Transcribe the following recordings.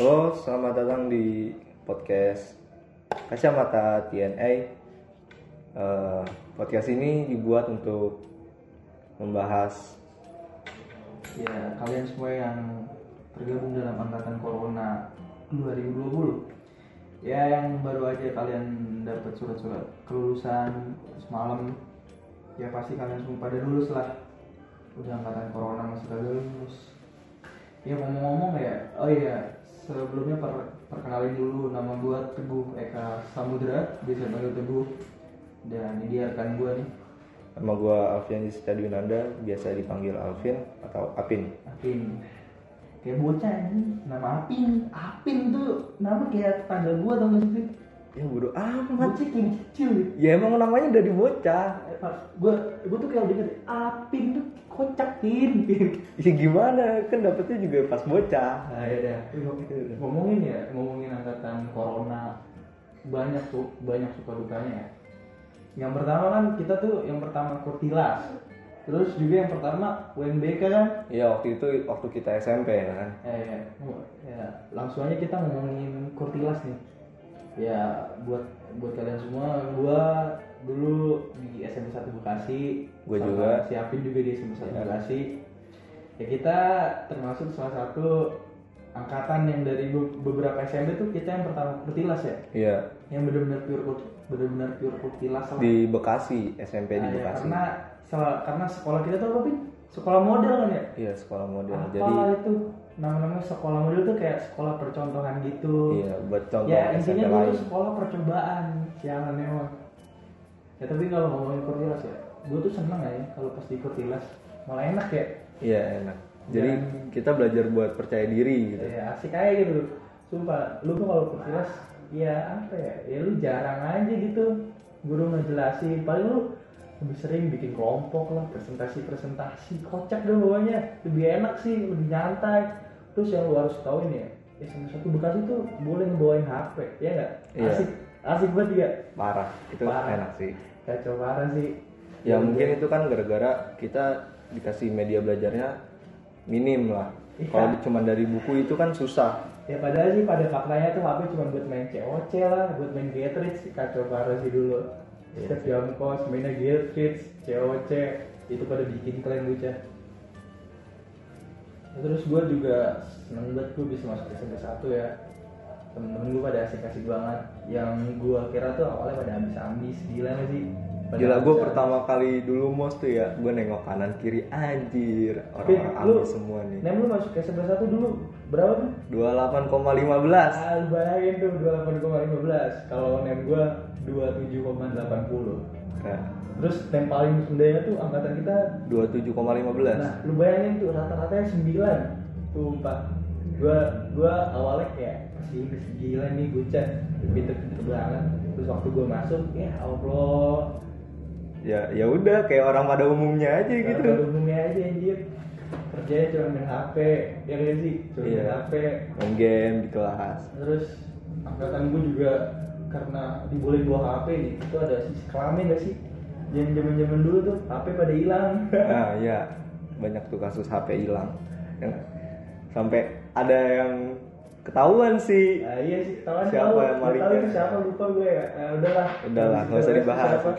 Halo, selamat datang di podcast Kacamata TNA. Eh, podcast ini dibuat untuk membahas ya kalian semua yang tergabung dalam angkatan corona 2020 ya yang baru aja kalian dapat surat-surat kelulusan semalam ya pasti kalian semua pada lulus lah udah angkatan corona masih kagak lulus ya ngomong-ngomong ya oh iya sebelumnya per- perkenalin dulu nama gua Teguh Eka Samudra bisa panggil Teguh dan ini dia rekan gua nih nama gue Alfian Jessica Dwinanda, biasa dipanggil Alvin atau Apin. Apin kayak bocah ini nama Apin Apin tuh nama kayak tanggal gua tau gak sih Ya bodo amat. bocah kayak kecil gitu. Ya emang namanya dari bocah. Eh, pas gua gua tuh kayak denger Apin tuh kocak Pin. Ya gimana? Kan dapetnya juga pas bocah. nah ya dah ngomongin ya ngomongin angkatan corona banyak tuh banyak suka dukanya ya yang pertama kan kita tuh yang pertama kurtilas terus juga yang pertama UNBK kan Ya waktu itu waktu kita SMP ya kan. Eh, ya, ya, langsung aja kita ngomongin Kurtilas nih. Ya, buat buat kalian semua, gua dulu di SMP 1 Bekasi. Sama juga. Si Apin juga di SMP 1 Ya. Bekasi. Ya kita termasuk salah satu angkatan yang dari be- beberapa SMP tuh kita yang pertama Kurtilas ya. Iya Yang benar-benar pure benar-benar pure Kurtilas lah. di Bekasi, SMP di Nah, ya, Bekasi. karena karena sekolah kita tuh apa, Pin? Sekolah model kan ya? Iya sekolah model. apa Jadi itu nama-namanya sekolah model tuh kayak sekolah percontohan gitu iya buat contoh ya intinya gue tuh sekolah percobaan sialan memang ya tapi kalau ngomongin kurtilas ya gue tuh seneng ya kalau pas di kurtilas malah enak ya Iya enak. Jadi Dan- kita belajar buat percaya diri gitu. ya asik aja gitu sumpah lu tuh kalau kurtilas ya apa ya ya lu jarang aja gitu guru ngejelasin paling lu lebih sering bikin kelompok lah presentasi presentasi kocak deh bawahnya lebih enak sih lebih nyantai terus yang lu harus tahu ini ya SMP satu Bekasi tuh boleh ngebawain HP ya nggak Iya. asik asik banget ya Parah. Itu Parah. enak sih. Kacau parah sih. Ya mungkin itu kan gara-gara kita dikasih media belajarnya minim lah. Iya. Kalau cuma dari buku itu kan susah. ya padahal sih pada faktanya tuh HP cuma buat main COC lah buat main Getrich kacau parah sih dulu. Iya. Setiap jam kos mainnya Getrich COC itu pada bikin keren bocah Ya, terus gue juga seneng banget gue bisa masuk SMP 1 ya. Temen-temen gue pada asik-asik banget yang gue kira tuh awalnya pada ambis-ambis gila gak sih Pada Gila gue pertama kali dulu mos tuh ya, gue nengok kanan kiri anjir orang-orang ambis semua nih. Nem lu masuk SMP 1 dulu berapa tuh? 28,15. Ah, bayangin tuh 28,15 Kalau nem gua 27,80 Nah, Terus nem paling rendahnya tuh angkatan kita 27,15. Nah, lu bayangin tuh rata-ratanya 9 Sumpah Gua, gua awalnya kayak gila nih bocah Pinter-pinter banget Terus waktu gua masuk, ya Allah Ya ya udah kayak orang pada umumnya aja gitu. Pada umumnya aja anjir Kerjanya cuma main HP Ya gak sih? Cuma main Iya. HP Main game di kelas. terus angkatan gue juga karena dibolehin bawa HP nih itu ada sisi kelamin gak sih zaman zaman zaman dulu tuh HP pada hilang Nah, ya banyak tuh kasus HP hilang. Yang sampai ada yang ketahuan sih. nah, iya sih ketahuan Siapa tahu. yang malingnya? tahu itu siapa lupa gue ya nah, udahlah Udahlah, nggak usah dibahas Siapa.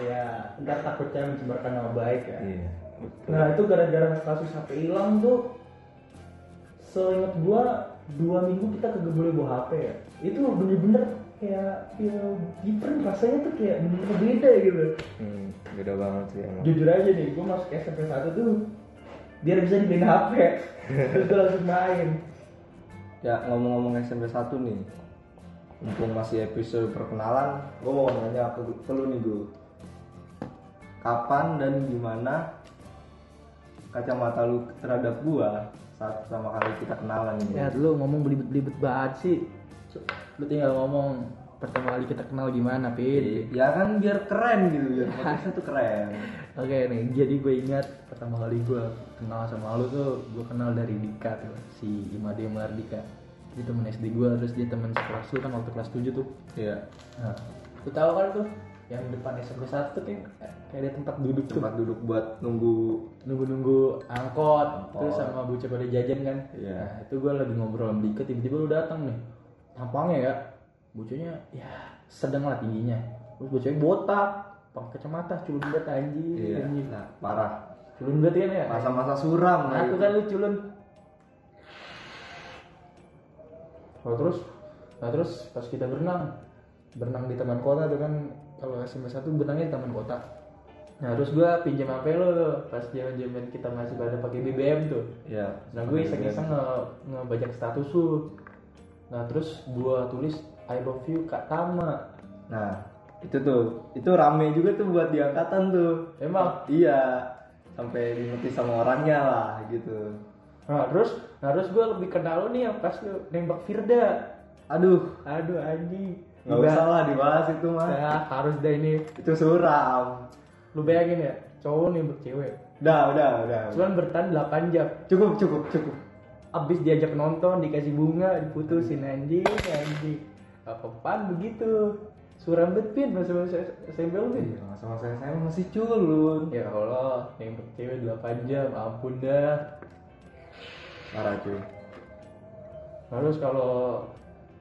ya ntar takutnya mencemarkan nama baik ya Iya. betul. nah itu gara-gara kasus HP hilang tuh seingat gua dua minggu kita kagak boleh bawa HP ya itu bener-bener kayak ya different rasanya tuh kayak bener-bener beda gitu Hmm, beda banget sih emang. jujur aja nih gue masuk SMP 1 tuh biar bisa dibeliin HP terus gue langsung main Ya ngomong-ngomong SMP 1 nih. Mumpung masih episode perkenalan Gue mau nanya ke, ke lu nih dulu Kapan dan gimana Kacamata lu terhadap gua Saat pertama kali kita kenalan ini? Ya lu ngomong belibet-belibet banget sih. Lu tinggal ngomong pertama kali kita kenal gimana Pin Ya kan biar keren gitu Biar podcastnya tuh keren oke nih jadi gue ingat pertama kali gue kenal sama lu tuh gue kenal dari Dika tuh si Imade Mardika. Dia temen SD gue terus dia temen sekelas lu kan waktu kelas 7 tuh. Iya. Nah, lu tahu kan tuh yang depan SMP satu tuh kayak kayak ada tempat duduk tuh. Tempat duduk buat nunggu nunggu-nunggu angkot, Angkot. terus sama bocah pada jajan kan. Iya. nah itu gue lagi ngobrol sama Dika tiba-tiba lu datang nih. Tampangnya ya bocahnya ya sedang lah tingginya. Terus bocahnya botak pakai kacamata culun banget anjing. Iya anjing. nah, parah. Culun banget kan ya masa-masa suram nah itu. kan lu culun oh terus? Nah terus pas kita berenang berenang di taman kota tuh kan kalau SMP 1 berenangnya di taman kota. Nah terus gua pinjam HP lo pas zaman zaman kita masih pada pakai BBM tuh. Iya. Nah gue iseng-iseng nge ngebajak status lu. Nah terus gua tulis I love you Kak Tama. Nah, itu tuh, itu rame juga tuh buat di angkatan tuh. Emang? Iya, sampai dimengerti sama orangnya lah gitu. Nah terus Nah terus gue lebih kenal lu nih yang pas lu nembak Firda Aduh, Aduh anjing nggak usah lah dibahas itu mah. Ya harus dah ini Itu suram. Lu bayangin ya Cowok nembak cewek Udah, udah, udah. Cuman bertahan 8 jam Cukup, cukup, cukup. Abis diajak nonton Dikasih bunga Diputusin anjing Anjing Apa-apaan begitu Suram bet pin Masa-masa SMP lu pin Iya, masa-masa saya masih culun. Ya Allah, nembak cewek 8 jam, ampun dah. Parah cuy. Terus kalau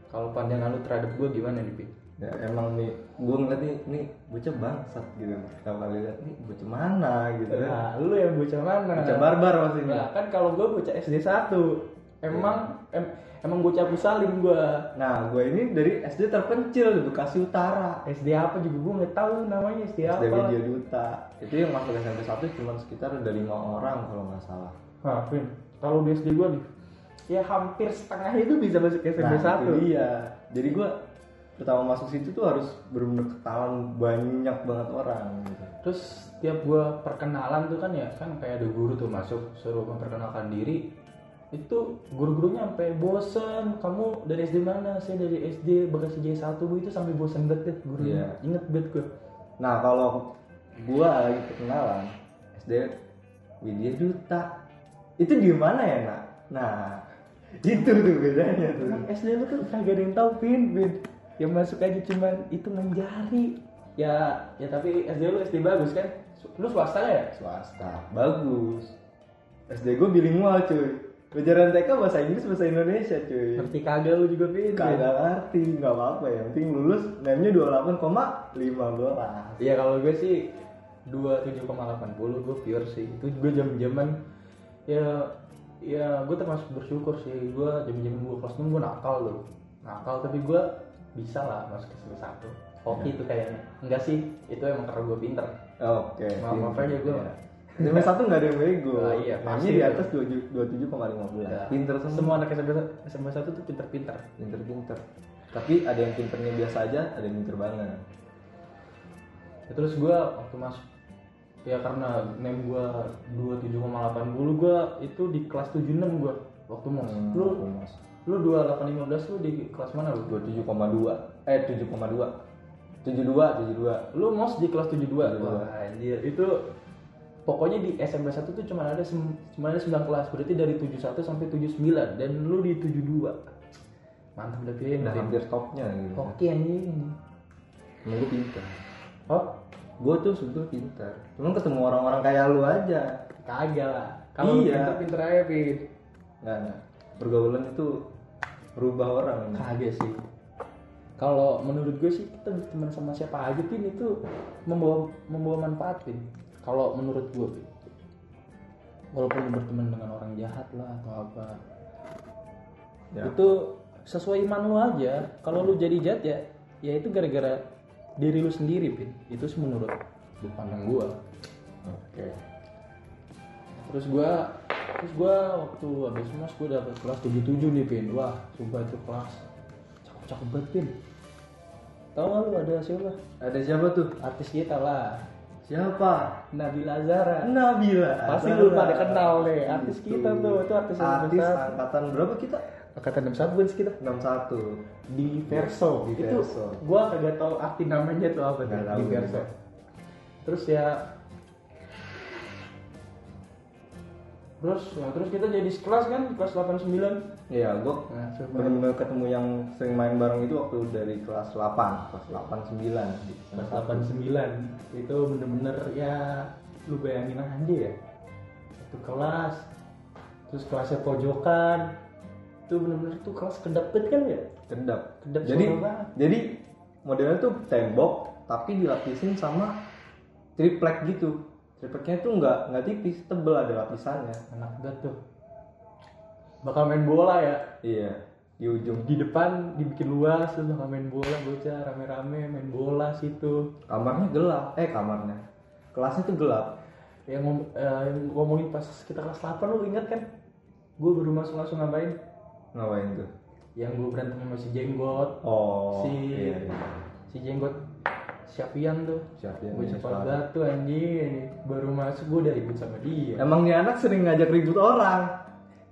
kalau pandangan lu terhadap gue gimana nih, Pi? Ya emang nih, gue ngeliat nih, nih bocah bangsat gitu. Pertama kali lihat nih bocah mana gitu. Nah, lu yang bocah mana? Bocah barbar maksudnya. Nah, kan kalau gue bocah SD 1. Emang em, emang bocah Pusalim gue. Nah, gue ini dari SD terpencil di Bekasi Utara. SD apa juga gue nggak tahu namanya SD apa. SD Widya Duta. Itu yang masuk SMP 1 cuma sekitar ada lima orang kalau nggak salah. Nah, kalau di SD gue nih, ya hampir setengahnya itu bisa masuk SMP nah, 1. itu dia. Jadi gue pertama masuk situ tuh harus benar-benar kenalan banyak banget orang gitu. Terus tiap gue perkenalan tuh kan ya kan kayak ada guru tuh masuk suruh memperkenalkan diri itu guru-gurunya sampai bosen kamu dari SD mana saya dari SD Bekasi J1 bu itu sampai bosen banget gurunya Iya. inget banget gue Nah, kalau gua lagi perkenalan SD Widya Duta. Itu di mana ya, Nak? Nah, itu tuh bedanya tuh. emang SD lu tuh kagak ada yang tahu pin pin yang masuk aja cuman hitungan jari ya ya tapi SD lu SD bagus kan lu swasta ya Swasta. Bagus. SD gua bilingual, cuy. Pelajaran TK bahasa Inggris bahasa Indonesia, cuy. ngerti kagak lu juga Pin? Kagak ngerti, nggak apa-apa yang penting lulus name-nya 28,15. Iya kalau gue sih 27,80 gue pure sih itu gue jam jaman ya ya gue termasuk bersyukur sih gue jam jaman gue kelas 6 gue nakal loh nakal tapi gue bisa lah masuk ke semester satu hoki itu kayaknya enggak sih itu emang karena gue pinter Oke. Maaf- maaf aja gua. Nomor satu nggak ada yang bego. Ah, iya, pasti di atas 27,15. Ya. Pinter semua. semua anak SMP SMP satu tuh pinter-pinter Pinter-pinter. Tapi ada yang pinternya biasa aja, ada yang pinter banget. Ya, terus gue waktu masuk ya karena name gue 27,80 gue itu di kelas 76 gue waktu mos Hmm, lu mas. lu 2815 lu di kelas mana lu 27,2 eh 7,2 72 72 lu mos di kelas 72 72. wah anjir itu pokoknya di SMP 1 tuh cuma ada cuma ada 9 kelas. Berarti dari 71 sampai 79 dan lu di 72 mantap udah pilih dari hampir topnya gitu. Oke anjing. Emang gue pinter oh gue tuh sebetulnya pinter cuman ketemu orang-orang kayak lu aja. Kagak lah. Kalau lu Iya. pinter pinter aja pin. Nggak nggak. Pergaulan itu merubah orang. Kagak sih. Kalau menurut gue sih kita berteman sama siapa aja pin itu membawa membawa manfaat pin kalau menurut gue walaupun lu berteman dengan orang jahat lah atau apa Ya. itu sesuai iman lu aja. Kalau lu jadi jahat ya ya itu gara-gara diri lu sendiri pin itu menurut pandang gue oke. Terus gua terus gua waktu habis mas gua dapet kelas 77 nih pin wah sumpah itu kelas. Cakep cakep banget pin tahu nggak lu ada siapa? Ada siapa tuh? Artis kita lah siapa Nabila Zara Nabila pasti Azara. lu pada kenal nih artis Itu. kita tuh itu artis yang artis besar angkatan berapa kita angkatan 61 bukan sih kita 61 di Verso Di itu Verso. gua kagak tahu arti namanya tuh apa tuh di. Verso terus ya terus ya terus kita jadi sekelas kan kelas 89 Iya, gue nah benar-benar ketemu yang sering main bareng itu waktu dari kelas 8, kelas 8 9 di kelas 89 itu bener-bener ya lu bayangin aja ya itu kelas terus kelasnya pojokan itu bener-bener tuh kelas kedapet kan ya Kedap. Kedap jadi suara banget. jadi modelnya tuh tembok tapi dilapisin sama triplek gitu. Tripleknya tuh nggak nggak tipis, tebel ada lapisannya. enak banget tuh bakal main bola ya Iya, di ujung di depan dibikin luas terus bakal main bola bocah rame-rame main bola situ kamarnya gelap. Eh kamarnya, kelasnya tuh gelap. yang, ngom- eh, ngomongin pas kita kelas 8 lu ingat kan gue baru masuk langsung ngapain Ngapain tuh? yang gue berantem sama si jenggot Oh, si iya, iya. si jenggot siapian tuh ya. gue ini cepat suara. batu anjing baru masuk gue udah ribut sama dia Emang nih anak sering ngajak ribut orang.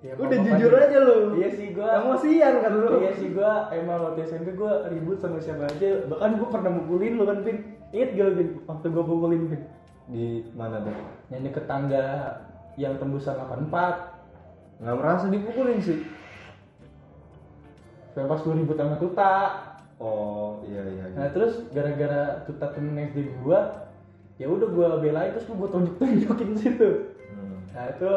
Ya, Udah jujur aja lu. iya sih gue Emosian kan lu. iya sih gue emang waktu SMP gue ribut sama siapa aja bahkan gue pernah mukulin lu kan Pin inget gak lu Pin waktu gue pukulin Pin Di mana tuh? yang deket tangga yang tembusan 84 Nggak merasa dipukulin sih. sampai pas gue ribut sama Tuta Oh, iya iya. iya. nah terus gara-gara Tuta temen SD gue ya udah gue belain terus gue tonjok tonjokin situ. Hmm. nah itu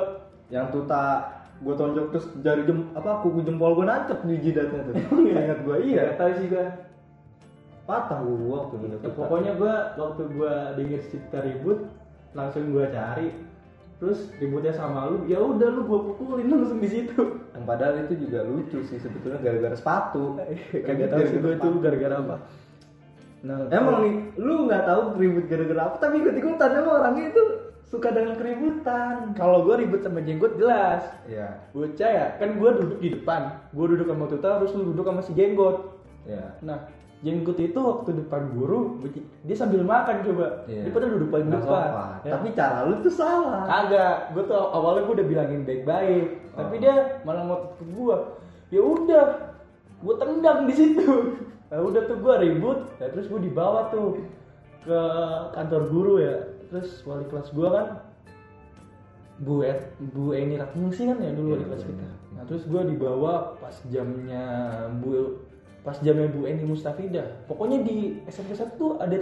yang tuta gue tonjok terus jari jem apa kuku jempol gue nancep di jidatnya tuh. Ingat gue iya. Tahu sih gue patah gue waktu dulu Ya, pokoknya gue waktu gue denger cerita ribut langsung gue cari. Terus ributnya sama lu ya udah lu gue pukulin langsung di situ padahal itu juga lucu sih sebetulnya gara-gara sepatu. Kagak tahu sih gue itu gara-gara apa. Nah emang nih lu nggak tahu ribut gara-gara apa tapi ikut ikutan emang orangnya itu suka dengan keributan. Kalau gue ribut sama jenggot jelas. Ya bocah ya kan gue duduk di depan. Gue duduk sama tuta terus lu duduk sama si jenggot. Ya nah jenggot itu waktu depan guru dia sambil makan coba. Iya. dia pada duduk paling depan Ya. tapi cara lu tuh salah. Kagak, gue tuh awalnya gue udah bilangin baik-baik. Tapi dia malah ngotot ke gue. Ya udah, gue tendang di situ. Nah, udah tuh gue ribut, ya, terus gue dibawa tuh ke kantor guru ya. Terus wali kelas gue kan Bu Et, Bu Eni Ratningsi kan ya dulu wali Iya, kelas iya, kita. iya. Nah terus gue dibawa pas jamnya Bu pas jamnya Bu Eni Mustafidah. Pokoknya di SMP 1 tuh ada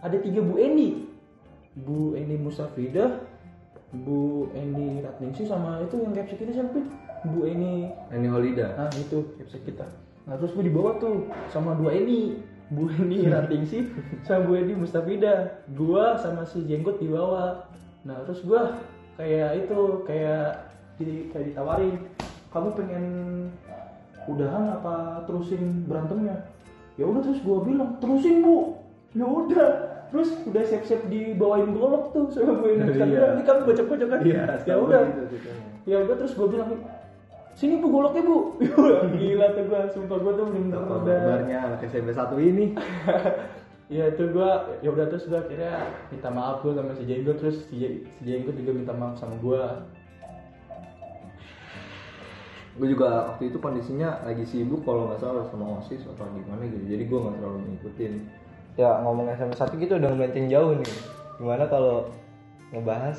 ada tiga Bu Eni. Bu Eni Mustafidah, Bu Eni Ratningsi sama itu yang capsek kita siapa? Bu Eni ini Holida Nah itu capsek kita. Nah terus gue dibawa tuh sama dua Eni, Bu Eni Ratingsi sama Bu Eni Mustafida. Gua sama si Jenggot dibawa. Nah terus gua kayak itu kayak di kayak ditawarin, kamu pengen udahan apa terusin berantemnya? Ya udah terus gua bilang terusin bu. Ya udah. Terus udah siap-siap dibawain golok tuh sama Bu Mustafida. Iya. Ini kan bocah-bocah kan? iya Ya udah gitu, ceritanya. ya udah terus gue bilang sini bu goloknya bu gila tuh gue sumpah gue tuh bener-bener udah kabarnya anak SMP satu ini ya itu gue ya udah terus gue akhirnya minta maaf gue sama si Jenggot terus si, si Jenggot juga minta maaf sama gue gue juga waktu itu kondisinya lagi sibuk kalau nggak salah sama osis atau gimana gitu jadi gue nggak terlalu ngikutin ya ngomong SMP satu gitu udah melenceng jauh nih. Gimana kalau ngebahas?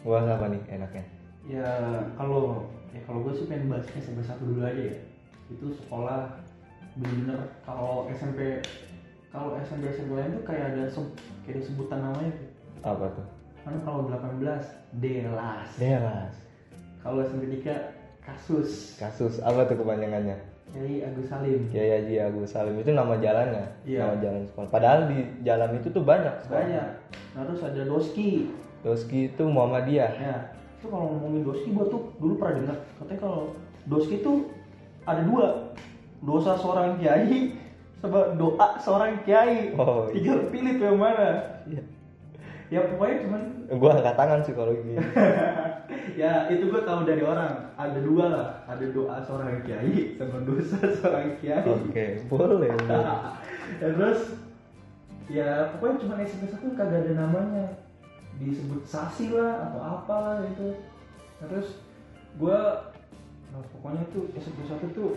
Ngebahas apa nih enaknya? Ya kalau ya kalau gue sih pengen bahas SMP satu dulu aja ya. Itu sekolah bener-bener kalau SMP kalau SMP SMP lain tuh kayak ada se- kayak ada sebutan namanya tuh. Apa tuh? Kan kalau 18 delas delas kalau SMP 3 kasus. Kasus. Apa tuh kepanjangannya Kiai Agus Salim. Kiai Haji Agus Salim. Itu nama jalannya Iya. nama jalan sekolah. Padahal di jalan itu tuh banyak sekolah. banyak. Terus ada Doski. Doski itu Muhammadiyah. Ya itu kalau ngomongin Doski gua tuh dulu pernah dengar. Katanya kalau Doski tuh ada dua. Dosa seorang kiai sama doa seorang kiai. Oh, iya. tinggal pilih tuh yang mana. Iya. ya pokoknya cuman gue angkat tangan sih kalau gini ya itu gua tahu dari orang ada dua lah ada doa seorang kiai sama dosa seorang kiai oke boleh boleh. ya terus ya pokoknya cuma SMP satu kagak ada namanya disebut sasi lah atau apa lah gitu nah, terus gue nah, pokoknya tuh SMP satu tuh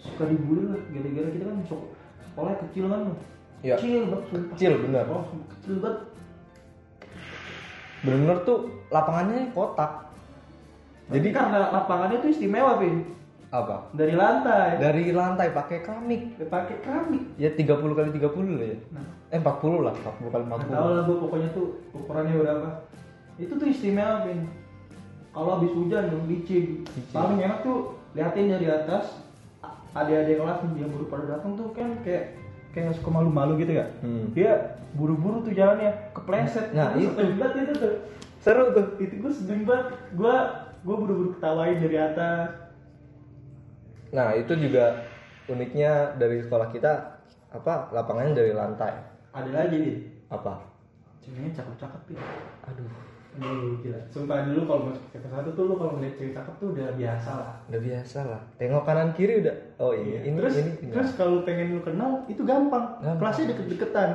suka dibully lah gara-gara kita kan sekolah kecil kan Iya. kecil banget. Kecil, bener. oh, kecil banget bener tuh lapangannya kotak Jadi karena lapangannya tuh istimewa, Pin. Apa? Dari lantai. Dari lantai pakai keramik. Dia pakai keramik. Ya 30 kali 30 lah ya. Nah, Eh 40 lah, 40 kali nggak 40. tahu lah gue pokoknya tuh ukurannya berapa. Itu tuh istimewa, Pin. Kalau habis hujan tuh licin. Licin. Paling enak tuh liatin dari atas. Adik-adik kelas yang baru pada datang tuh kan kayak kayak suka malu-malu gitu ya. Hmm. Dia buru-buru tuh jalannya kepleset. Nah, Terus itu. sepenbat itu tuh. Seru tuh. Itu gue sedih banget. Gue gue buru-buru ketawain dari atas. Nah, itu juga uniknya dari sekolah kita apa? Lapangannya dari lantai. Ada lagi nih. Apa? Ceweknya cakep-cakep ya. Aduh, Aduh gila. Sumpah dulu kalau masuk ke satu tuh lu kalau ngeliat cewek cakep tuh udah biasa lah. udah biasa lah. Tengok kanan kiri udah. Oh Iya. ini, terus ini. ini. terus kalau pengen lu kenal itu gampang. Gampang. Kelasnya deket-deketan.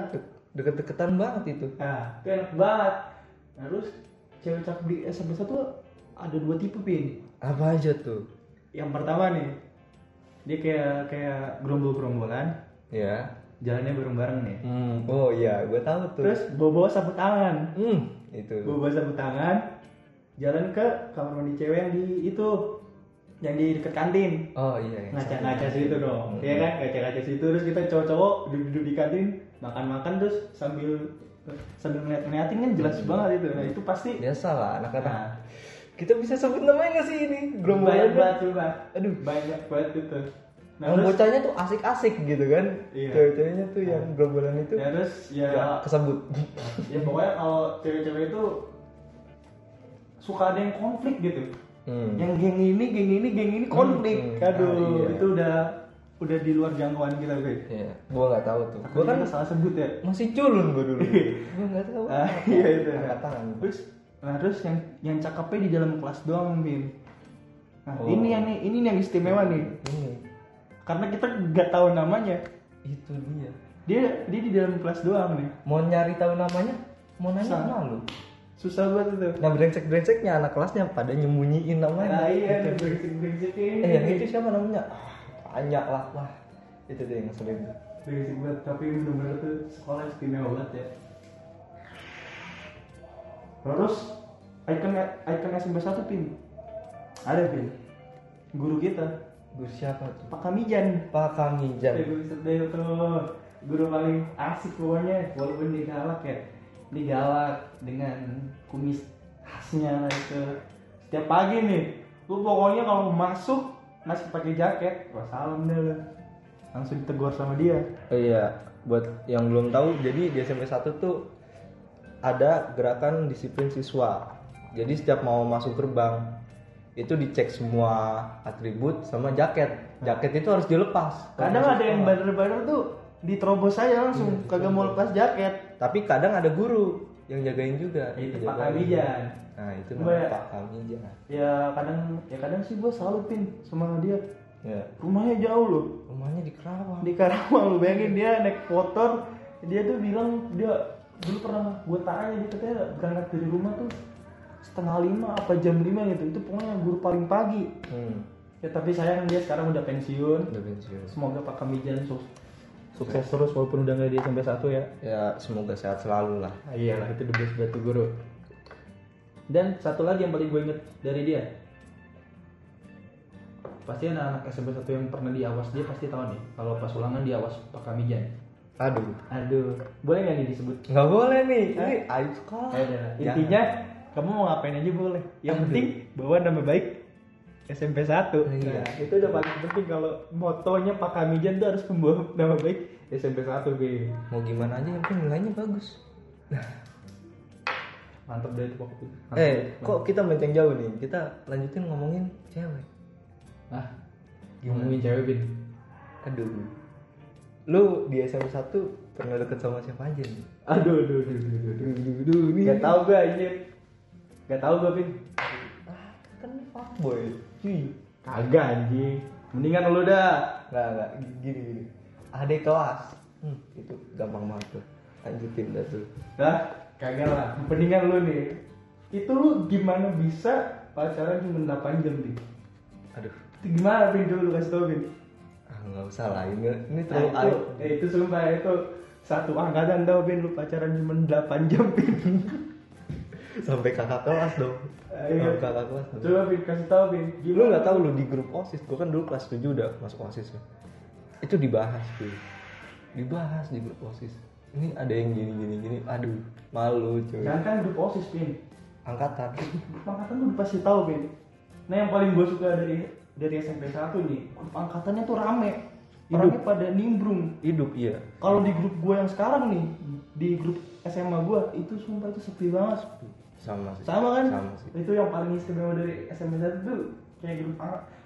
De- deket-deketan banget itu. Nah, itu enak banget. Nah, terus cewek cakep di SMP 1 ada dua tipe pin. Apa aja tuh? Yang pertama nih, dia kayak kayak gerombol-gerombolan, Ya. jalannya bareng-bareng nih. Hmm. Oh iya, gue tahu tuh. Terus bawa-bawa sapu tangan. hmm, itu. Bawa-bawa sapu tangan, jalan ke kamar mandi cewek yang di itu, yang di deket kantin. Oh iya. yang ngaca-ngaca satu. situ dong Hmm. Iya kan ngaca-ngaca situ terus kita cowok-cowok duduk-duduk di kantin makan-makan terus sambil sambil ngeliat-ngeliatin kan jelas banget itu nah itu pasti Biasa lah anak-anak. Nah. Kita bisa sebut namanya nggak sih ini? banyak Gerombolannya. banget coba Aduh. banyak banget itu nah yang terus bocahnya tuh asik-asik gitu kan. Iya. Cewek-ceweknya tuh yang gerombolan itu ya terus ya ya, kesebut. ya pokoknya kalau cewek-cewek itu suka ada yang konflik gitu Hmm. yang geng ini geng ini geng ini konflik Hmm. aduh Ah, iya. itu udah udah di luar jangkauan kita guys Iya, gua nggak tahu tuh. Gua gua kan salah sebut ya masih culun gua dulu. gua nggak tahu. Ah, apa. iya itu. Angkat tangan. Terus, nah terus yang yang cakepnya di dalam kelas doang, Bin. Nah, Oh. ini yang nih, ini yang istimewa nih. Ini Karena kita nggak tahu namanya. itu dia. Dia dia di dalam kelas doang nih. Mau nyari tahu namanya, mau nanya Sa- malu. Susah banget itu. Nah brengsek-brengseknya anak kelasnya pada nyembunyiin namanya. Nah, iya, nih, brengsek-brengsek ini. Eh yang itu siapa namanya? Banyak lah wah. Itu dia yang ngeselin. Brengsek banget, tapi bener-bener tuh sekolah istimewa banget ya. Terus icon icon SMP 1 pin. Ada pin. Guru kita, Gue siapa tuh? Pak Kamijan. Pak Kamijan. Eh, gue sedih tuh guru paling asik pokoknya walaupun dia galak ya dia galak dengan kumis khasnya lah itu setiap pagi nih lu pokoknya kalau masuk masih pakai jaket wah salam deh lu langsung ditegur sama dia Oh iya, buat yang belum tahu, jadi di SMP 1 tuh ada gerakan disiplin siswa. Jadi setiap mau masuk gerbang itu dicek semua atribut sama jaket. Jaket itu harus dilepas. kadang ada yang bader-bader tuh diterobos aja langsung kagak mau lepas jaket Tapi kadang ada guru yang jagain juga. itu Pak Jagain. Nah itu namanya Pak Kamijan. ya kadang ya kadang sih gue salut pin sama dia. Ya, rumahnya jauh loh. Rumahnya di Kerawang. di Karawang lu bayangin dia naik motor dia tuh bilang dia dulu pernah gue tanya dia katanya berangkat dari rumah tuh setengah lima apa jam lima gitu. Itu pokoknya guru paling pagi. Hmm, ya tapi sayang dia sekarang udah pensiun. Udah pensiun. semoga Pak Kamijan sukses sukses terus walaupun udah nggak di SMP satu ya. Ya semoga sehat selalu lah. ah, iyalah itu the best batu guru dan satu lagi yang paling gue inget dari dia pasti anak-anak SMP satu yang pernah diawas dia pasti tahu nih kalau pas ulangan diawas Pak Kamijan Aduh, aduh boleh nggak nih disebut nggak boleh nih. Ini aib sekolah. Jangan. intinya kamu mau ngapain aja boleh yang Aduh. penting bawa nama baik SMP 1 Iya. nah, itu udah paling penting kalau motonya Pak Kamijan tuh harus membawa nama baik SMP 1 B mau gimana aja yang penting nilainya bagus. Mantap deh itu waktu. Eh, kok kita melenceng jauh nih? Kita lanjutin ngomongin cewek. ah ngomongin cewek bin Aduh. Lu di SMP 1 pernah deket sama siapa aja nih? aduh aduh aduh aduh aduh, Aduh, aduh, nih. Gak tau gue aja Gak tau gue bin Ah, kan fuckboy. Cuy. Kagak anjing Mendingan lu dah Nggak, nggak. Gini, gini. Adik kelas. Hmm, itu gampang banget tuh. Lanjutin dah tuh. Dah kagak lah. Mendingan lu nih. Itu lu gimana bisa pacaran cuma 8 jam bin Aduh. Itu gimana bin dulu kasih tau bin Ah, nggak usah lah. Ini, ini Nah, terlalu itu, aib. eh, itu sumpah itu satu angkatan tau bin lu pacaran cuma 8 jam bin sampai kakak kelas dong. Ayo. sampai kakak kelas. Coba Pin, kasih tahu Pin. lu nggak tahu lu di grup osis. Gua kan dulu kelas 7 udah masuk osis. Itu dibahas tuh dibahas di grup osis ini ada yang gini gini gini aduh malu cuy Jangan kan grup OSIS Pin. angkatan Grup angkatan tuh pasti tahu Pin. Nah yang paling gue suka dari dari SMP 1 nih, grup angkatannya tuh rame. Orangnya pada nimbrung. hidup iya Kalau di grup gue yang sekarang nih, di grup SMA gue itu sumpah itu sepi banget. sama sih Sama kan? sama sih Itu yang paling istimewa dari SMP 1 tuh kayak grup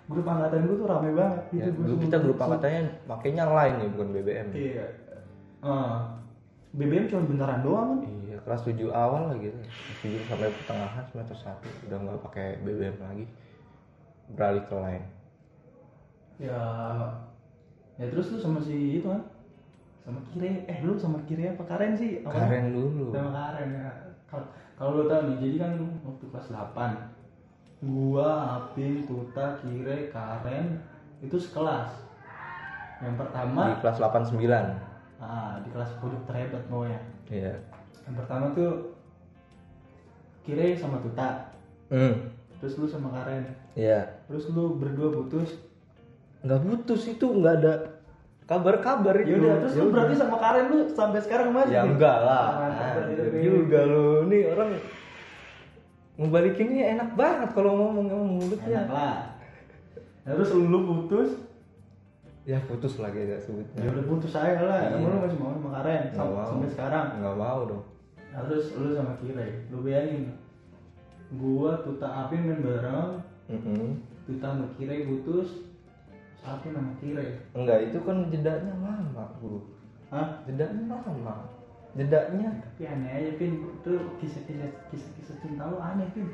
grup angkatan gue tuh rame banget. ya, Itu dulu sumpah- kita grup angkatannya makainya lain nih bukan BBM Iya. Ah. BBM cuma bentaran doang kan? iya kelas 7 awal lah gitu kelas 7 sampai pertengahan semester 1 udah nggak pakai BBM lagi beralih ke lain Ya. Ya terus lu sama si itu kan? Sama Kire. Eh lu sama Kire apa Karen sih? Apa? karen dulu Sama Karen ya. Kalau lu tahu nih, jadi kan waktu kelas 8 gua, Apin, Tuta, Kire, Karen itu sekelas. Yang di pertama kelas 89 ah, di kelas pojok terhebat pokoknya. iya Yang pertama tuh Kire sama Tuta. hmm Terus lu sama Karen. iya Terus lu berdua putus. nggak putus itu nggak ada kabar-kabar itu Ya udah, terus lu Yaudah. berarti sama Karen lu sampai sekarang masih? ya enggak lah Mantap, Anjir juga lu nih orang ngebalikinnya enak banget kalau ngomong emang mulutnya Enak lah. Terus lu, lu putus, ya putus lagi ya sebutnya ya udah putus aja lah. Iya. Emang lu masih mau sama Karen sampai, mau. sampai sekarang. nggak mau dong Nah, terus lu sama Kire, lu bayangin. Gua Tuta Apin main bareng, Mm-mm. Tuta sama Kire putus, Apin sama Kire. enggak itu kan jedanya lama bro Hah? jedanya lama jedanya Tapi aneh aja Pin, itu kisah-kisah kisah-kisah cinta lu aneh Pin.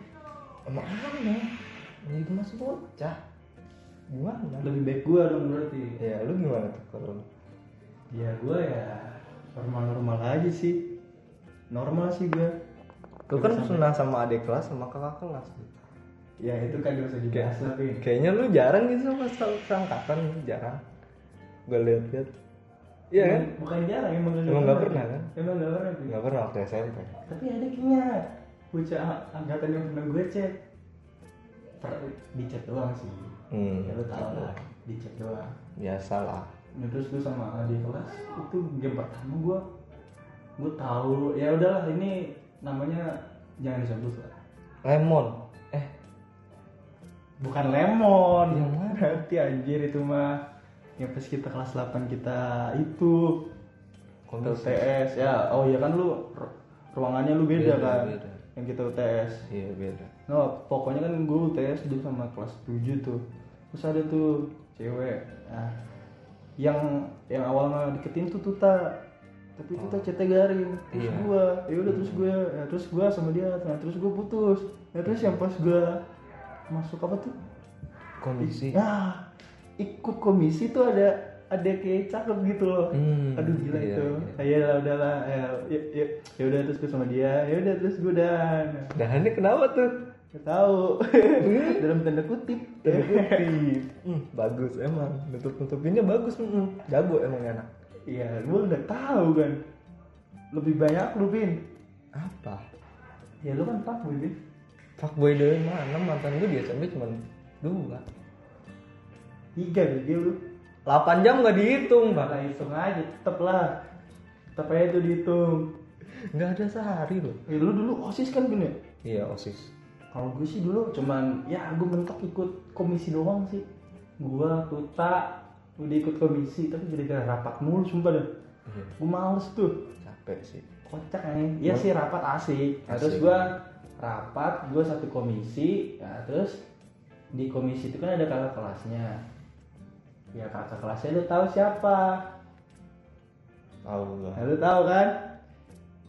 emang aneh jadi masih bocah gimana Lebih baik gua dong berarti. ya lu gimana tuh kalau? Ya gua ya normal-normal aja sih. Normal sih gua. lu kan pernah sama adik kelas sama kakak kelas Ya itu kan gak usah dibahas kayaknya lu jarang gitu sama sa- seangkatan jarang gue lihat-lihat iya kan Bukan jarang emang gak Emang pernah, kan? Emang gak pernah Pin. nggak pernah waktu SMP Tapi ada kayaknya bocah angkatan yang pernah gue chat. Per, di chat doang sih. Hmm. Ya lu tau lah, di chat doang. biasa lah Nah, terus gue sama adik kelas itu game pertama gue gue tahu ya udahlah ini namanya jangan disebut lah. Lemon. Eh. Bukan lemon. Yang mana? berarti anjir itu mah yang pas kita kelas 8 kita itu. Komisi. UTS ya oh iya kan lu ru- ruangannya lu beda, Beda, kan? beda. yang kita UTS iya beda. No pokoknya kan gue UTS dulu sama kelas 7 tuh terus ada tuh cewek nah yang yang awalnya deketin tuh Tuta tapi Tuta chatnya garing terus Iya. gua ya udah terus gue ya terus gua sama dia nah terus gue putus ya terus yang pas gua masuk apa tuh kondisi Nah, ikut komisi tuh ada ada kayak cakep gitu loh. Hmm, Aduh gila iya, itu. iya. Lah udahlah. Ya ya ya, ya udah terus gue sama dia. Ya udah terus gue dan dahannya kenapa tuh Gak tahu dalam tanda kutip. Tanda kutip. Hmm, bagus emang nutup nutupinnya bagus hmm. jago emang enak Iya, gue nggak tahu kan. Lebih banyak lu bin. apa Ya lu kan pak bin. fuckboy dari mana mantan gue SMP cuma dua Tiga dia lu. 8 jam nggak dihitung bang hitung aja, tetep lah. Tetep aja tuh dihitung. nggak ada sehari loh Eh, lu dulu osis kan bin ya? iya osis Kalau gue sih dulu cuman ya gue mentok ikut komisi doang sih. Gua tuta udah ikut komisi tapi gara-gara rapat mulu sumpah dah. iya Gue males tuh. capek sih Kocak nih. Iya sih rapat asik. Nah, terus Asik. gua rapat, gua satu komisi. Ya terus di komisi itu kan ada kakak kelasnya. Ya kakak kelasnya lu tahu siapa? tahu lah lu tahu kan?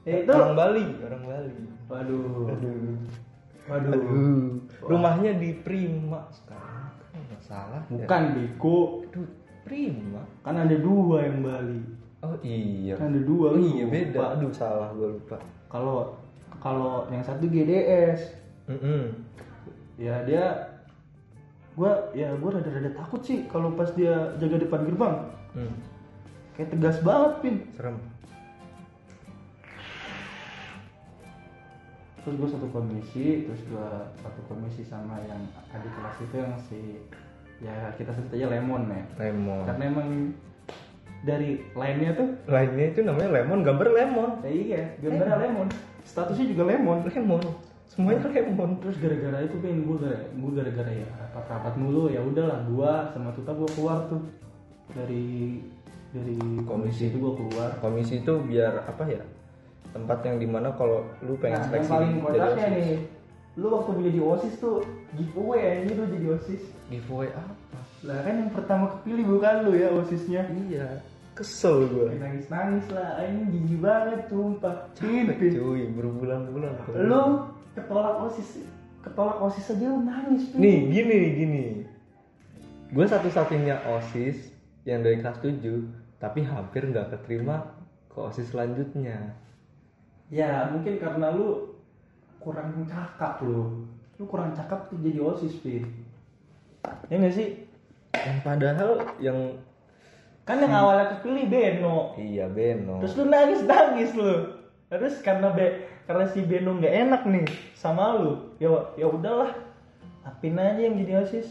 Ya, itu. orang Bali orang Bali Waduh. aduh Waduh. aduh rumahnya di Prima sekarang kan nggak salah ya. Bukan bego. aduh Prima Kan ada dua yang Bali. oh iya Kan ada dua. oh iya lupa. beda aduh salah gue lupa Kalau kalau yang satu GDS, Mm-mm. ya dia gua ya gua rada-rada takut sih kalau pas dia jaga depan gerbang. Hmm, Kayak tegas banget, Pin. serem terus gue satu komisi terus gue satu komisi sama yang adik kelas itu yang si ya kita sebut aja lemon ya lemon. Karena emang dari lainnya tuh lainnya itu namanya lemon gambar lemon. Ya iya gambarnya lemon. Statusnya juga lemon. Lemon. Semuanya lemon. terus gara-gara itu kan gue gara gue gara-gara ya rapat-rapat mulu ya udahlah gua sama tuta gue keluar tuh. Dari dari komisi. itu gue keluar. Komisi itu biar apa ya tempat yang di mana kalau lu pengen nah, yang seleksi paling jadi kocaknya nih lu waktu menjadi osis tuh giveaway aja lu jadi osis. Giveaway apa? Lah kan yang pertama kepilih bukan lu ya osisnya. Iya kesel gue nangis nangis lah ini jijik banget sumpah. Capek Pin, cuy berbulan-bulan lu ketolak osis ketolak osis aja lu nangis Pin. nih gini gini. Gue satu-satunya osis yang dari kelas 7 tapi hampir nggak keterima ke osis selanjutnya ya mungkin karena lu kurang cakap lu lu kurang cakap tuh jadi osis pin ya nggak sih? Yang padahal yang kan yang awalnya kepilih Beno. Iya Beno. Terus lu nangis nangis lu. Terus karena be karena si Beno nggak enak nih sama lu ya ya udahlah. Apin aja yang jadi osis.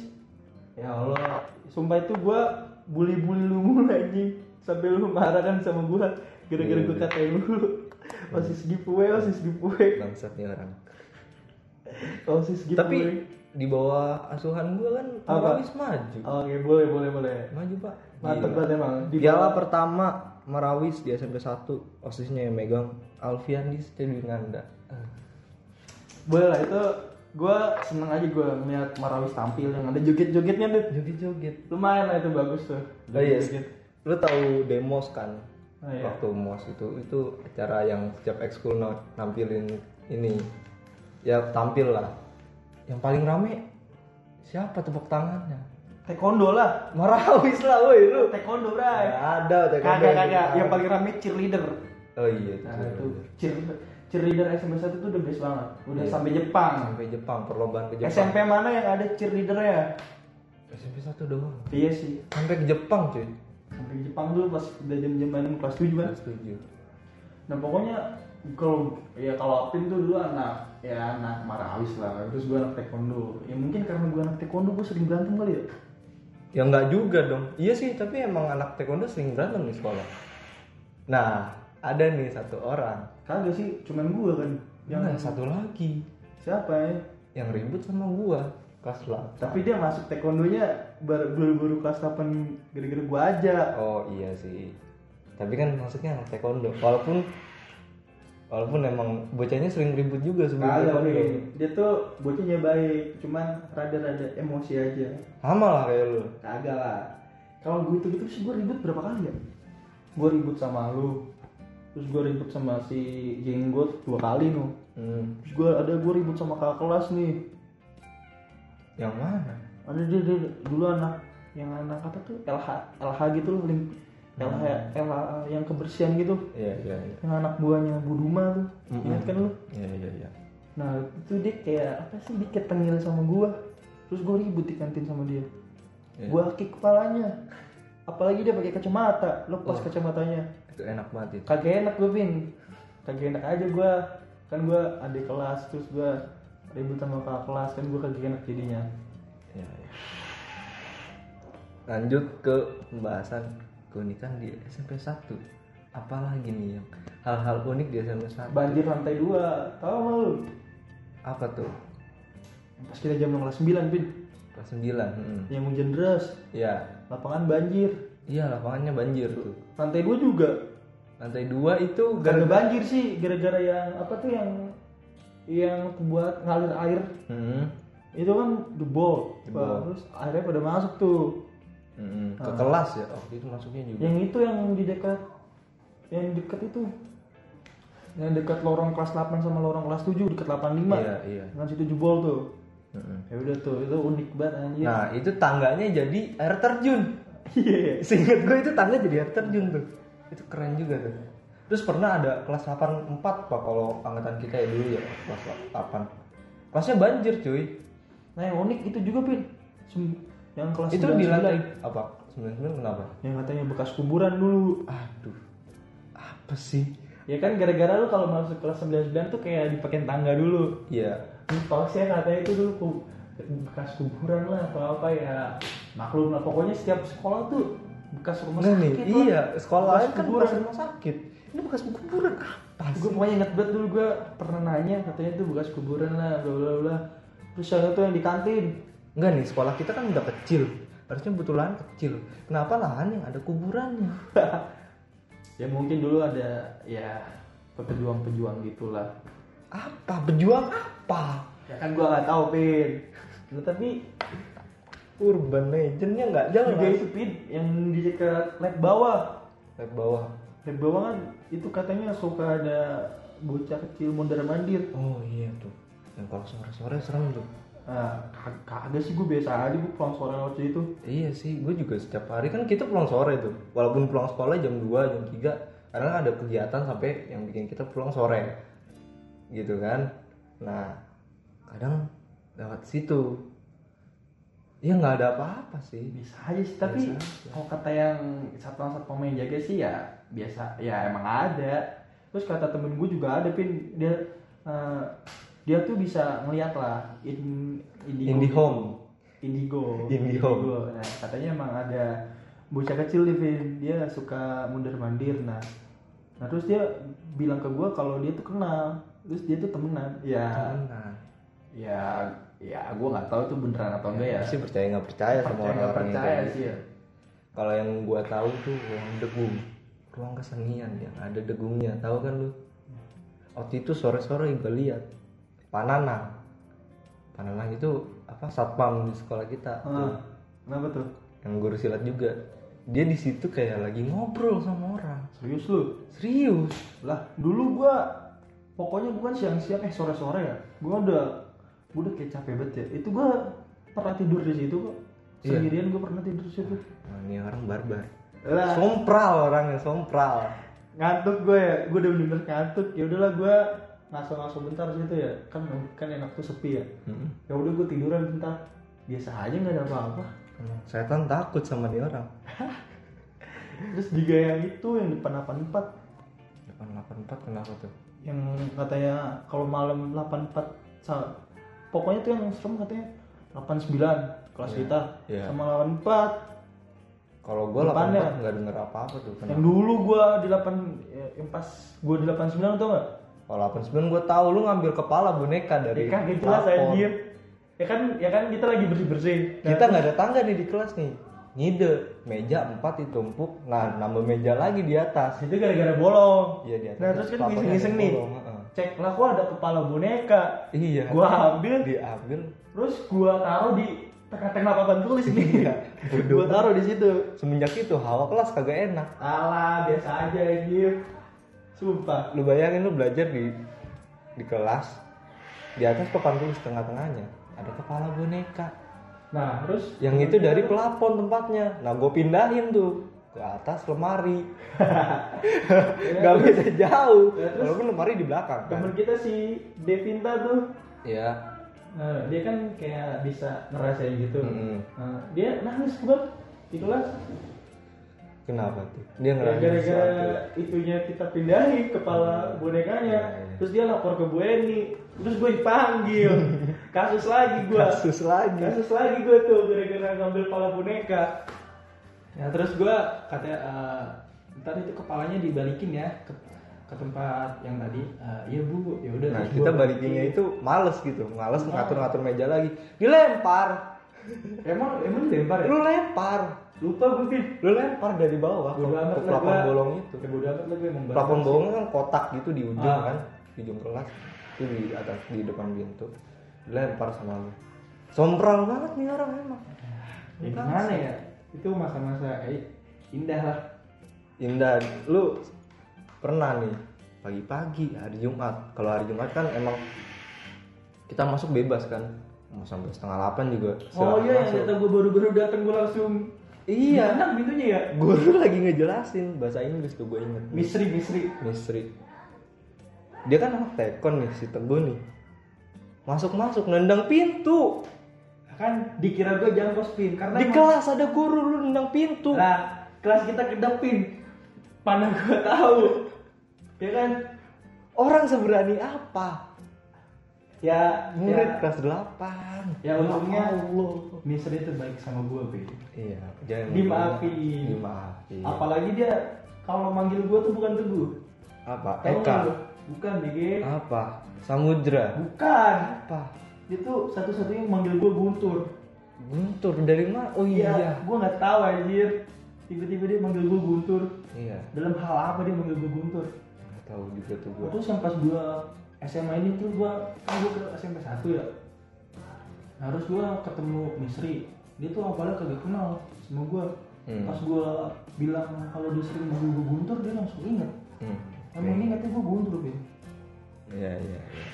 Ya Allah sumpah itu gua bully bully lu mulu anjing. Sampai lu marah kan sama gua gara-gara Iya, gua iya. katain lu osis giveaway osis giveaway bangsatnya orang. Osis giveaway tapi di bawah asuhan gue kan Apa? Marawis maju. Oke boleh boleh boleh. Maju pak. Mantep banget emang. Di Piala bawah- pertama Marawis di SMP 1 osisnya yang megang Alfiandis Nanda boleh lah itu gua seneng aja gua ngeliat Marawis tampil yang ada joget-jogetnya tuh joget-joget. Lumayan lah itu bagus tuh. Oh iya. Joget-joget. lu tahu demos kan Oh, iya. waktu mos itu itu acara yang setiap ekskul na- nampilin ini. Ya tampil lah. Yang paling rame siapa tepuk tangannya? Taekwondo lah. Marawis lah woi lu. Taekwondo bray. Nggak ada taekwondo. Kagak kagak. Yang paling rame cheerleader. Oh iya nah itu itu cheer cheerleader SMP 1 tuh the best banget. Udah Iya. sampai Jepang. Sampai Jepang perlombaan ke Jepang. SMP mana yang ada cheerleadernya? SMP 1 doang. Iya sih. Sampai ke Jepang cuy sampai Jepang dulu pas udah jam jaman kelas 7 kan. Setuju Nah pokoknya kalau ya kalau Apin tuh dulu anak ya anak Marawis lah. Terus gue anak taekwondo. Ya mungkin karena gue anak taekwondo gue sering berantem kali ya. Ya nggak juga dong. Iya sih tapi emang anak taekwondo sering berantem di sekolah. Nah ada nih satu orang. Kagak sih cuman gue kan. Yang yang satu lagi. Siapa ya? Yang ribut sama gua kelas 8 tapi dia masuk taekwondonya baru baru, kelas 8 gara-gara gue aja. Oh iya sih. Tapi kan maksudnya anak taekwondo. Walaupun walaupun emang bocahnya sering ribut juga sebelum kagak taekwondo. nih dia tuh bocahnya baik cuman rada-rada emosi aja. Sama lah kayak lu. Kagak lah. Kalau gue gitu gitu sih gue ribut berapa kali ya? Gue ribut sama lu. Terus gue ribut sama si jenggot dua kali no hmm. terus gue ada gue ribut sama kakak kelas nih yang mana? Ada dia, dia dulu anak yang anak apa tuh? LH LH gitu loh link. LH LH yang kebersihan gitu. Iya iya iya. Yang anak buahnya Buduma tuh. Mm-mm. ingat kan lu? Iya iya iya. Nah itu dia kayak apa sih dia kayak tengil sama gue terus gue ribut di kantin sama dia. Iya. gue kick kepalanya. Apalagi dia pakai kacamata. Lepas Oh. kacamatanya. Itu enak banget itu. Kagak enak gue pin kagak enak aja gue kan gue adik kelas terus gue ribut sama kakak kelas kan gue kagak enak jadinya. Iya, iya. lanjut ke pembahasan keunikan di SMP 1 apalagi nih yang hal-hal unik di SMP 1 banjir lantai dua tahu nggak lu? Apa tuh? Pas kita jam kelas 9 pin. Kelas 9 hmm. yang hujan deras. Iya lapangan banjir. Iya lapangannya banjir tuh. Lantai dua juga. Lantai dua itu gara gara banjir sih gara-gara yang apa tuh yang yang buat ngalir air. Hmm, itu kan jebol. Terus airnya pada masuk tuh. Hmm, ke Ah. kelas ya? Waktu itu masuknya juga. Yang itu yang di dekat yang dekat itu. Yang dekat lorong kelas 8 sama lorong kelas 7 dekat 85 iya iya. Kan situ jebol tuh. Hmm. ya udah tuh itu unik banget anjir nah itu tangganya jadi air terjun. Iya. Seingat gue itu tangga jadi air terjun tuh. Itu keren juga tuh terus pernah ada kelas 84 pak kalau angkatan kita ya dulu ya kelas 8 kelasnya banjir cuy. Nah yang unik itu juga pin. Sem- yang kelas itu 99. di lantai apa? 99 kenapa? Yang katanya bekas kuburan dulu. Aduh apa sih? Ya kan gara-gara lu kalau masuk kelas 99 tuh kayak dipakein tangga dulu. Iya. Mitos ya katanya itu dulu ku- bekas kuburan lah atau apa ya maklum lah. Pokoknya setiap sekolah tuh bekas rumah Enggak nih, sakit lah. iya sekolah Bekas lain kan kuburan. bekas rumah sakit. Ini bekas kuburan apa gue pokoknya inget banget dulu gue pernah nanya katanya itu bekas kuburan lah bla bla bla terus yang itu yang di kantin Enggak nih, sekolah kita kan udah kecil. Harusnya butuh lahan kecil. Kenapa lahan yang ada kuburannya? ya mungkin dulu ada ya pejuang-pejuang gitulah Apa? Berjuang apa? ya kan gue nggak tahu pin Nah, tapi Urban legendnya nggak jalan. juga itu pin yang di dekat lab bawah Lab bawah. Lab bawah kan itu katanya suka ada bocah kecil mondar mandir Oh iya tuh. Yang kalau sore-sore serem tuh. Nah, kag- kagak sih gue biasa aja gue pulang sore waktu itu. Iya sih, gue juga setiap hari kan kita pulang sore tuh. Walaupun pulang sekolah jam 2, jam 3, karena ada kegiatan sampai yang bikin kita pulang sore. Gitu kan. Nah, kadang lewat situ. Ya nggak ada apa-apa sih. Bisa aja sih, tapi kalau kata yang satpam satpam yang jaga sih ya biasa, ya emang ada. Terus kata temen gue juga ada pin dia eh, dia tuh bisa ngeliat lah in, indigo Indihome. gitu. indigo. Indihome. nah katanya emang ada bocah kecil nih Vin. Dia suka mundur mandir nah. Nah terus dia bilang ke gue kalau dia tuh kenal. Terus dia tuh temenan. Ya. Nah, ya ya gue nggak tahu itu beneran atau enggak ya sih percaya nggak percaya sama Percaya nggak orang-orang yang percaya kayak sih gitu. ya. Kalau yang gua tahu tuh ruang degung, ruang kesenian yang ada degungnya. Tahu kan lu? Waktu itu sore-sore gua lihat Pananang. Pananang itu apa satpam di sekolah kita. tuh. Ah, kenapa tuh Yang guru silat juga. Dia di situ kayak lagi ngobrol sama orang. serius lu Serius. lah dulu gua pokoknya bukan siang-siang eh sore-sore ya gua udah gua udah kayak capek banget ya itu gua pernah tidur di situ kok Iya. sendirian gua pernah tidur di situ Nah, ini orang barbar. Lah Sompral orangnya, sompral. ngantuk gue ya gue udah bener-bener ngantuk ya udahlah gue ngaso-ngaso bentar situ ya kan kan enak tuh sepi ya Mm-mm. ya udah gue tiduran bentar biasa aja nggak ada apa-apa Emang Setan takut sama dia orang. terus juga yang itu yang depan 84 884 kenapa tuh? yang katanya kalau malam 84 sa- pokoknya tuh yang serem katanya 89 kelas Iya, kita iya. sama 84 Kalau gua Depannya. 84 nggak denger apa-apa tuh. yang Kenapa? dulu gua di 8 ya, yang pas gua di 89 tau gak? Kalau 89 gue tahu lu ngambil kepala boneka dari Ya kagak jelas anjir. Ya kan ya kan kita lagi bersih-bersih. Nah, Kita nggak ada tangga nih di kelas nih. Ngide, meja 4 ditumpuk. Nah, nambah meja lagi di atas. itu gara-gara bolong. Iya, di atas. Nah, terus kan ngiseng-ngiseng nih. bolong. Cek lah kok ada kepala boneka. Iya. Gua ambil, diambil. terus gua taruh di tengah-tengah papan tulis nih. Iya, gua taruh di situ. Semenjak itu hawa kelas kagak enak. Alah, biasa aja anjir. Sumpah. Lu bayangin lu belajar di di kelas di atas papan tulis tengah-tengahnya ada kepala boneka. Nah, terus Yang itu dari plafon tempatnya. Nah, gue pindahin tuh ke atas lemari. Gak beda jauh. Ya, terus- Walaupun lemari di belakang kan. temen kita si Devinta tuh Iya. Nah, dia kan kayak bisa ngerasain gitu. Mm-mm. Nah, dia nangis banget di kelas. Kenapa tuh? Dia Ya, ngerasa gara-gara itunya kita pindahin kepala bonekanya. Iya, iya. Terus dia lapor ke Bu Eni. Terus gue dipanggil. Kasus lagi gue. kasus lagi. Kasus lagi gue tuh gara-gara ngambil kepala boneka. Ya terus gue katanya eh, ntar itu kepalanya dibalikin ya ke, ke tempat yang tadi. Eh, Iya bu, ya udah. Nah, kita balikinnya itu males gitu. Males ngatur-ngatur meja lagi. Dilempar. Emang emang dilempar ya? Lu lempar. Lupa gue Vin. Lu lempar dari bawah ke, ke plafon bolong itu. Ya bodo amat emang Plafon bolongnya kan kotak gitu di ujung Ah. kan. Di ujung kelas. Itu di atas di depan pintu. Dilempar sama lu. Sompral banget nih orang emang. Ya gimana ya? Itu masa-masa kayak indah lah. Indah, lu pernah nih pagi-pagi hari Jumat. Kalau hari Jumat kan emang kita masuk bebas kan. Mau sampai setengah delapan juga. Oh iya, yang masuk. kata gue baru-baru datang gue langsung Iya. Enak pintunya ya. Guru lagi ngejelasin bahasa Inggris tuh gue inget. Misri, misri. Misteri. Dia kan anak tekon nih si Teguh nih. Masuk-masuk nendang pintu. Kan dikira gue jangan kospin karena Di emang- kelas ada guru lu nendang pintu. Lah, kelas kita kedapin. Mana gue tahu. Ya kan? Orang seberani apa? Ya murid ya, kelas 8 ya untungnya Allah Mister itu baik sama gue be. Iya jangan Dimaafin. dimaafin. Apalagi dia kalau manggil gue tuh bukan teguh. Apa? Tahu Eka? lu? bukan BG apa? Samudra? Bukan. Apa? Dia tuh satu-satunya manggil gue guntur. Guntur dari mana? Oh iya. gue nggak tahu anjir. Tiba-tiba dia manggil gue guntur. Iya. Dalam hal apa dia manggil gue guntur tahu juga tuh gua. Terus yang pas gue SMA ini tuh gue kan gue ke SMP 1 ya. Harus gue ketemu Misri. Dia tuh awalnya kagak kenal sama gue Hmm. pas gue bilang kalau dia sering manggil gue guntur dia langsung inget hmm. emang ingetnya gue guntur Ben iya iya iya.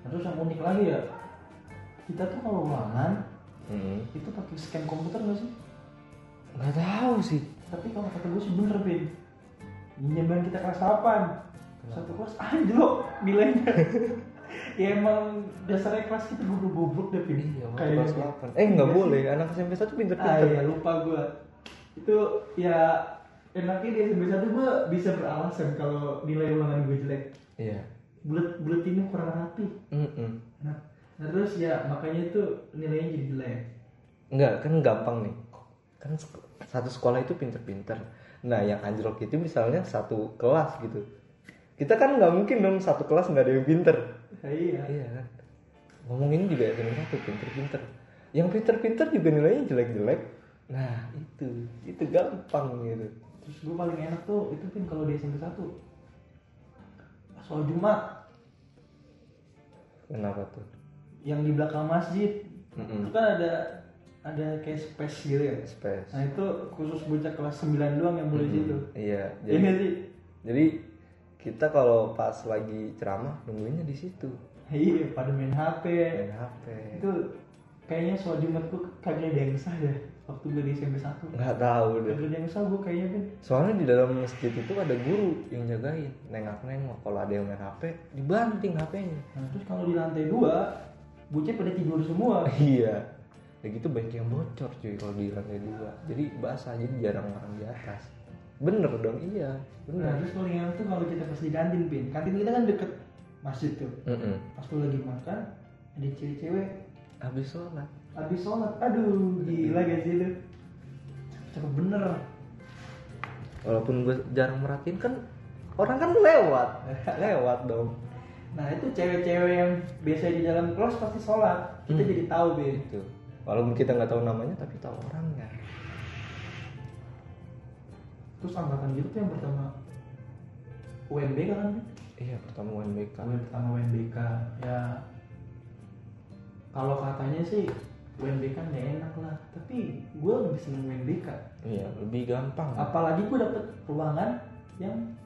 Nah, terus yang unik lagi ya kita tuh kalau ulangan Hmm. itu pakai scan komputer nggak sih? Nggak tahu sih. Tapi kalau kata gue sih bener Ben nyamban kita kelas 8 satu kelas anjlok nilainya. Ya emang dasarnya kelas kita goblok-goblok deh Bin iya kelas 8 eh nggak Iya boleh anak SMP satu ah pinter-pinter ya lupa gue itu ya enaknya di SMP 1 gue bisa beralasan kalau nilai ulangan gue jelek. Iya. Bulet buletinnya kurang rapi. Mm-mm. nah, nah terus ya makanya itu nilainya jadi jelek. Enggak, kan gampang nih. Kan satu sekolah itu pinter-pinter. Nah, yang anjlok itu misalnya satu kelas gitu. Kita kan nggak mungkin dong satu kelas nggak ada yang pinter. Ya, iya Iya kan. Ngomongin juga SMP satu pinter-pinter. Yang pinter-pinter juga nilainya jelek-jelek. Nah, itu itu gampang gitu. terus gue paling enak tuh itu pin kalau di SMP 1 soal Jumat Kenapa tuh? yang di belakang masjid Mm-mm. itu kan ada ada kayak space gitu ya Space. nah itu khusus bocah kelas 9 doang yang boleh situ Iya, Iya jadi nggak sih jadi kita kalau pas lagi ceramah nungguinnya di situ. iya pada main HP Main HP. itu kayaknya soal Jumat gue kagak ada yang sah deh waktu gue di SMP 1 Nggak tahu deh. kagak ada yang sah gue kayaknya kan Soalnya di dalam masjid itu ada guru yang jagain, nengok-nengok. Kalau ada yang main HP, dibanting HP-nya. nah terus kalau di lantai dua bocah pada tidur semua iya. Ya gitu banyak yang bocor cuy kalau di lantai dua. Jadi basah, jadi jarang orang di atas. Bener dong, iya. nah Bener. terus paling enak tuh kalau kita pas di kantin pin kantin kita kan deket masjid tuh Mm-mm. pas lu lagi makan ada cewek-cewek Habis sholat. habis sholat aduh gila gak sih lu cakep bener Walaupun gue jarang merhatiin kan orang kan lewat, lewat dong. nah itu cewek-cewek yang biasa di dalam kelas pasti sholat kita Hmm. jadi tahu bin Itu. Walaupun kita nggak tahu namanya tapi tahu orangnya. terus angkatan gitu tuh yang pertama UNBK kan? Iya pertemuan BK. Gue pertama UNBK ya kalau katanya sih UNBK nggak enak lah tapi gue lebih seneng UNBK Iya lebih gampang. apalagi gue dapet ruangan yang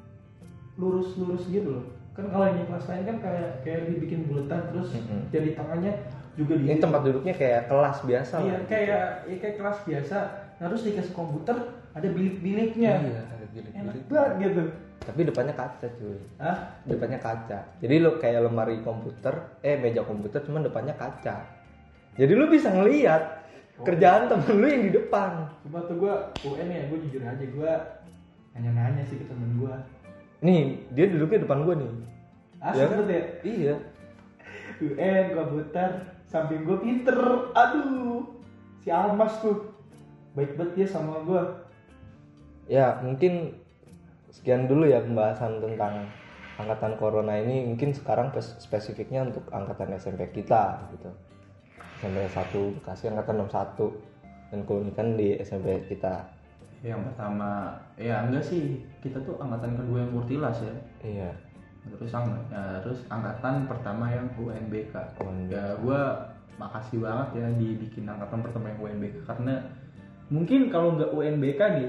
lurus-lurus gitu loh kan kalau ini kelas lain kan kayak kayak dibikin buletan terus Mm-mm. jadi tangannya juga di Ini tempat duduknya kayak kelas biasa iya lah. kayak ya kayak kelas biasa Nah, terus dikasih komputer ada bilik-biliknya Iya, ada enak bilik-bilik. banget gitu Tapi depannya kaca cuy. ah Depannya kaca. Jadi lo kayak lemari komputer, eh meja komputer cuman depannya kaca. Jadi lu bisa ngelihat Oh. kerjaan temen lu yang di depan. cuma tuh gue UN ya gue jujur aja gue nanya-nanya sih ke temen gue Nih, dia duduknya depan gua nih. ah Ya kan? ya Iya. UN komputer samping gue pinter aduh si Almas tuh baik banget dia sama gue Ya, mungkin sekian dulu ya pembahasan tentang angkatan corona ini. Mungkin sekarang pes- spesifiknya untuk angkatan SMP kita gitu. SMP 1 Bekasi angkatan 61 dan keunikan di SMP kita. yang pertama ya enggak sih kita tuh angkatan kedua yang murtilas ya Iya. Terus ang ya, terus angkatan pertama yang UNBK UNBK. ya gue makasih banget ya dibikin angkatan pertama yang UNBK karena mungkin kalau nggak UNBK nih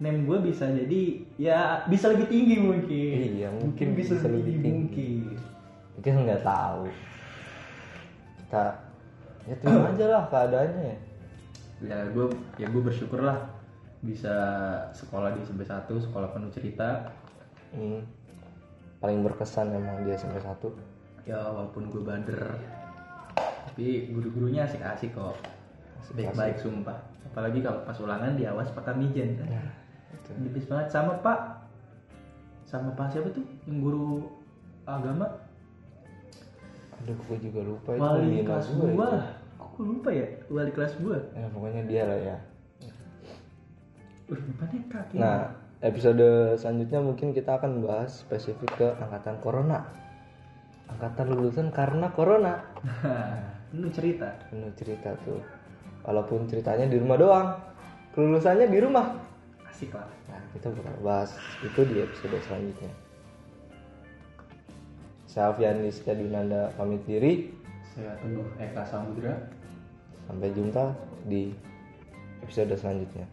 name gue bisa jadi ya bisa lebih tinggi mungkin Iya, mungkin bisa, bisa lebih tinggi tinggi. mungkin nggak tahu. Kita ya terima aja lah keadaannya ya. gue ya gue bersyukur lah bisa sekolah di SMP 1 sekolah penuh cerita Hmm. Paling berkesan emang dia SMP 1 ya walaupun gue bader. Tapi guru-gurunya asik-asik kok. Baik-baik sumpah. Apalagi kalau pas ulangan diawas pakai mijen kan? Itu. best banget. Sama pak. Sama pak siapa tuh? Yang guru agama? Aduh gue juga lupa itu. Wali kelas gua gua lupa ya? Wali kelas gua ya pokoknya dia lah ya. Uh depannya kaki. Nah episode selanjutnya mungkin kita akan bahas spesifik ke angkatan corona. Angkatan lulusan karena corona. Lu cerita. Penuh cerita tuh. Walaupun ceritanya di rumah doang kelulusannya di rumah. Asik lah. Nah kita bakal bahas itu di episode selanjutnya. Saya Alfian Rizka Dinanda pamit diri. Saya Teguh Eka Samudra. Sampai jumpa di episode selanjutnya